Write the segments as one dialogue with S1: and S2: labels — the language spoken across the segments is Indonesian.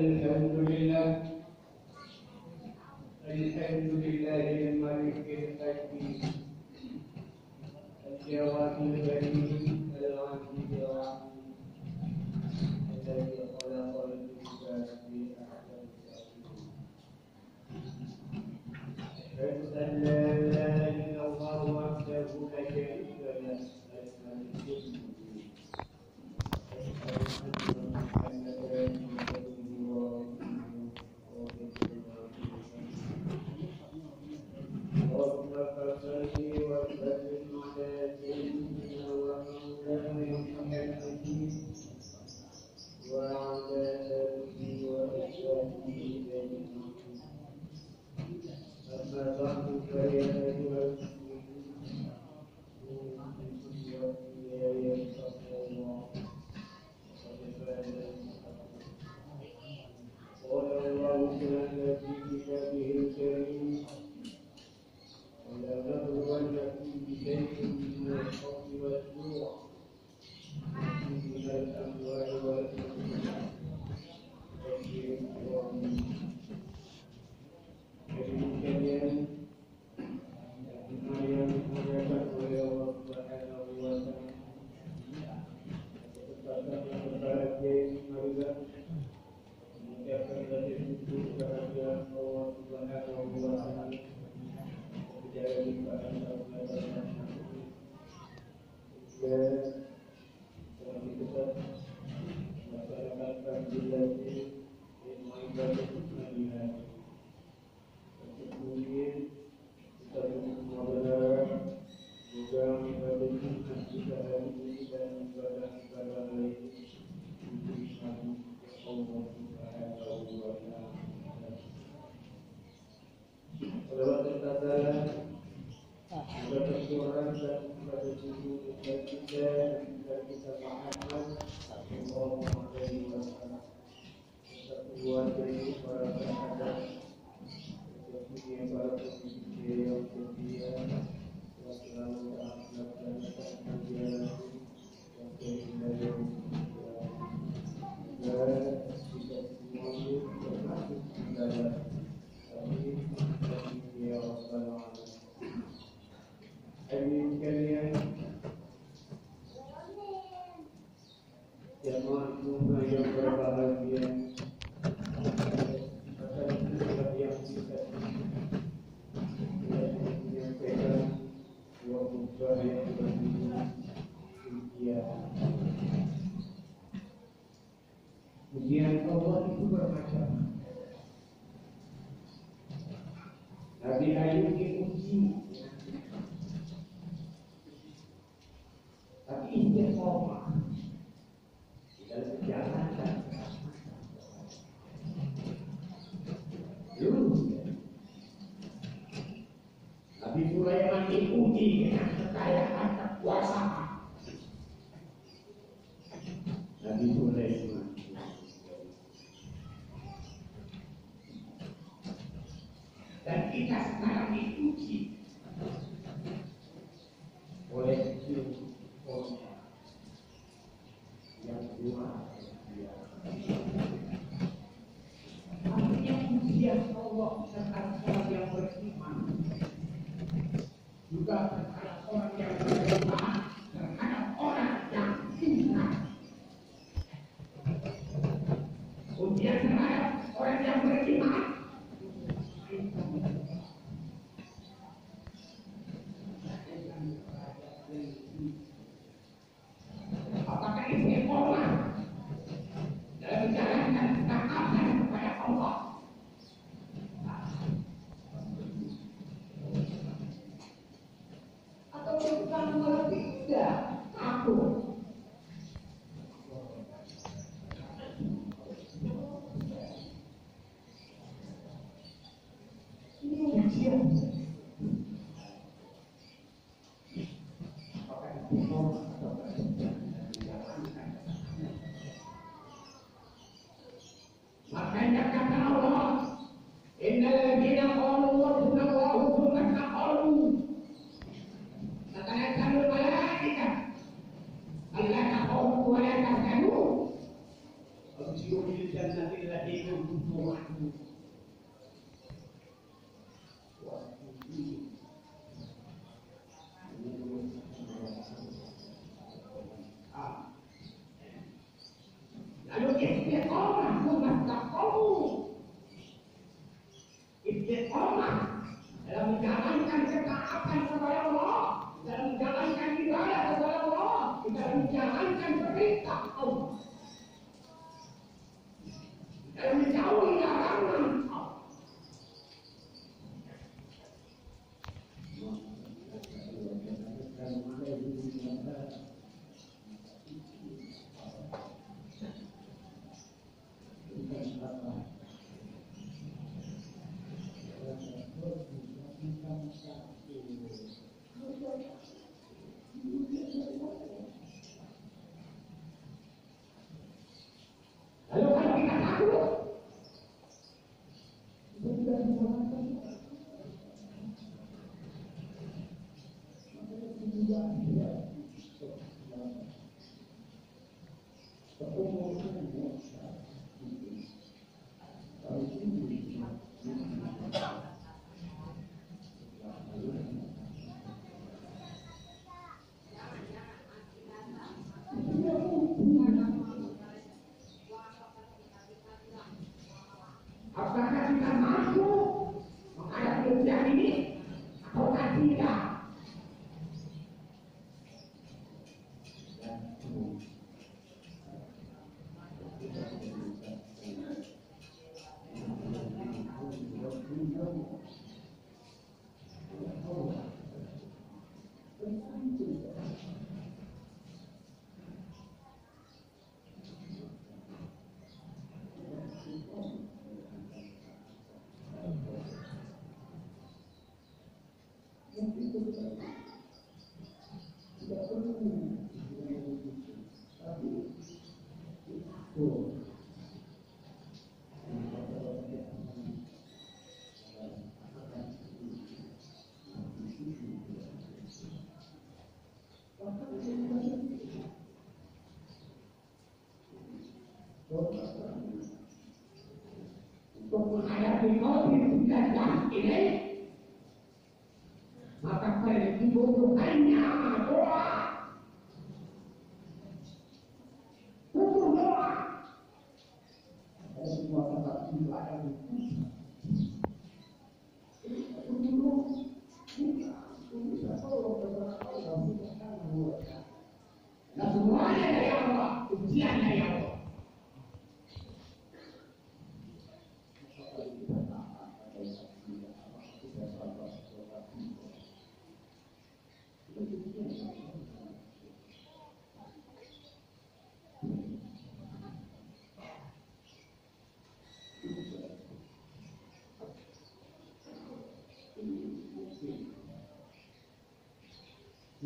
S1: in Salawat dan tazaran kepada dan kepada Ibu dan kita dan kita maafkan Allah Muhammad Wasallam. Kesatuan dari para sahabat, kesatuan para pemimpin yang setia, selalu akhlak dan kemudian admit कर लिया है जमा का यह बाहर किया है serta sholat yang beriman juga 我 kerjaan ini atau
S2: tidak mendadak ini. Maka dibutuhkannya doa. Butuh doa. Semua
S1: tetap
S2: ada di
S1: pusat.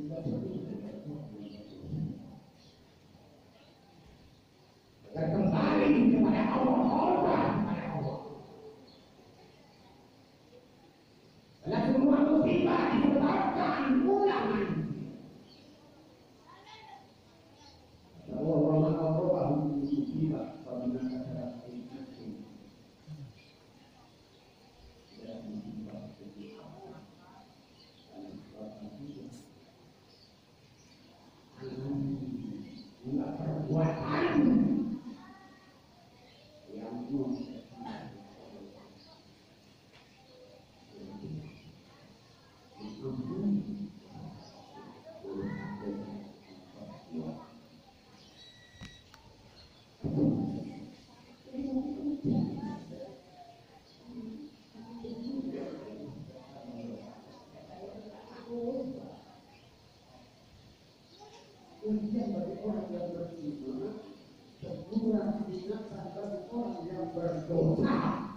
S1: Gracias. ujian bagi orang yang beriman, teguran diingatkan bagi orang yang berdosa.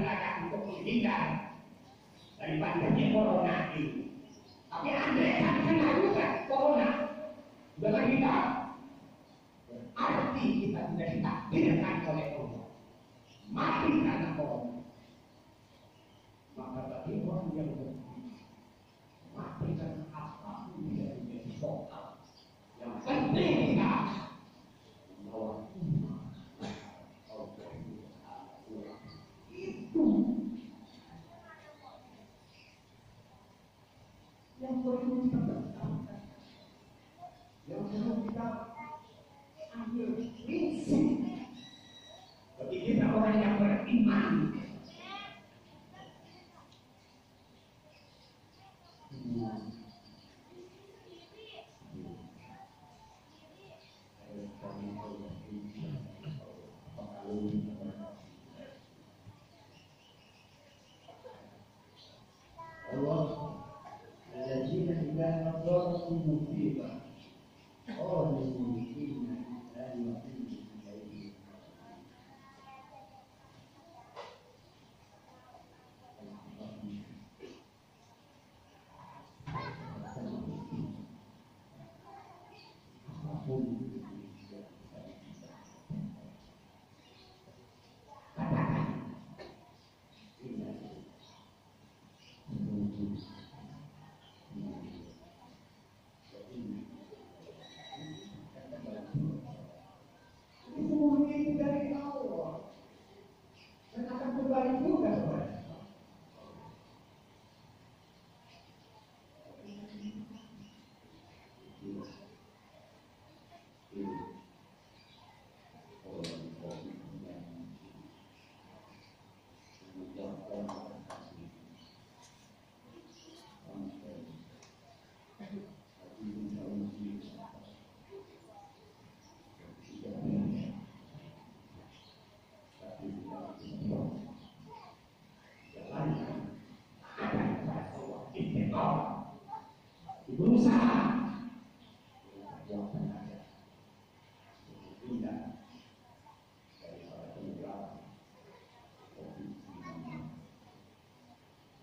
S1: Tenaga untuk menghindar dari pandemi corona ini. Tapi andai kan kena juga corona, sudah terhindar. Arti kita sudah ditakdirkan oleh Allah. Mati karena corona. Maka bagi orang yang beriman, mati karena apa pun tidak menjadi soal. Yang penting kita bahwa iman itu yang perlu kita pertahankan. Yang perlu kita ambil Semuanya itu dari Allah. Dan akan kembali juga kepada Allah. berusaha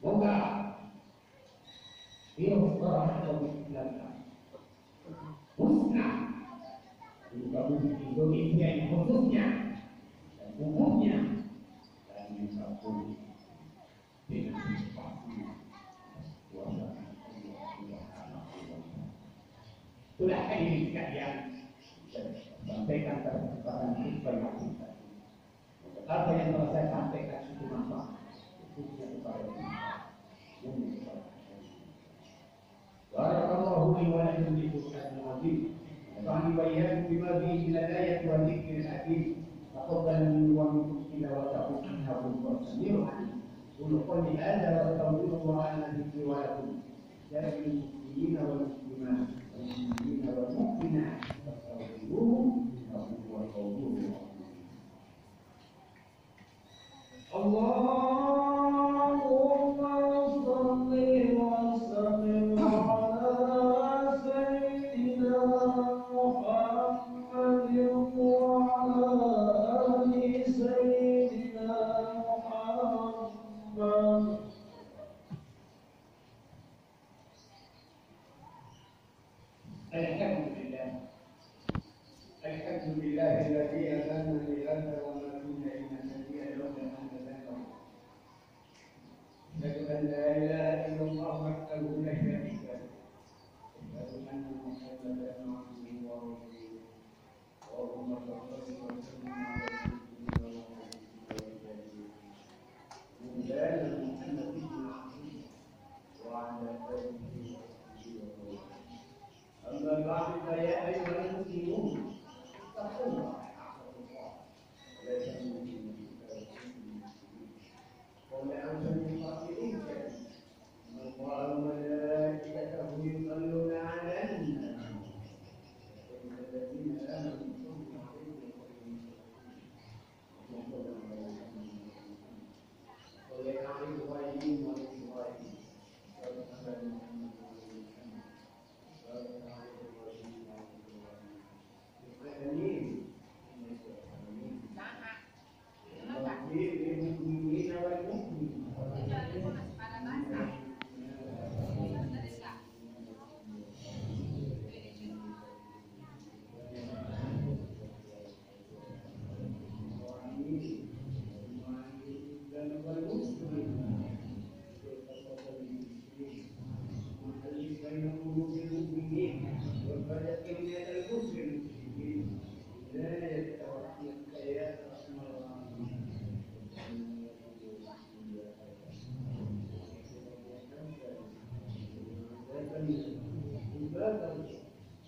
S1: Moga virus corona COVID-19 musnah di Kabupaten Indonesia ini khususnya dan umumnya dan bisa pulih dengan pasti kuasa Sudah ini sekalian sampaikan pada kesempatan khutbah kita. Apa yang telah saya sampaikan itu manfaat khususnya kepada kita. Barakallahu wa lakum azim. Wa bima wa hakim. Wa wa wa lakum. Ya wal mu'minina Anthony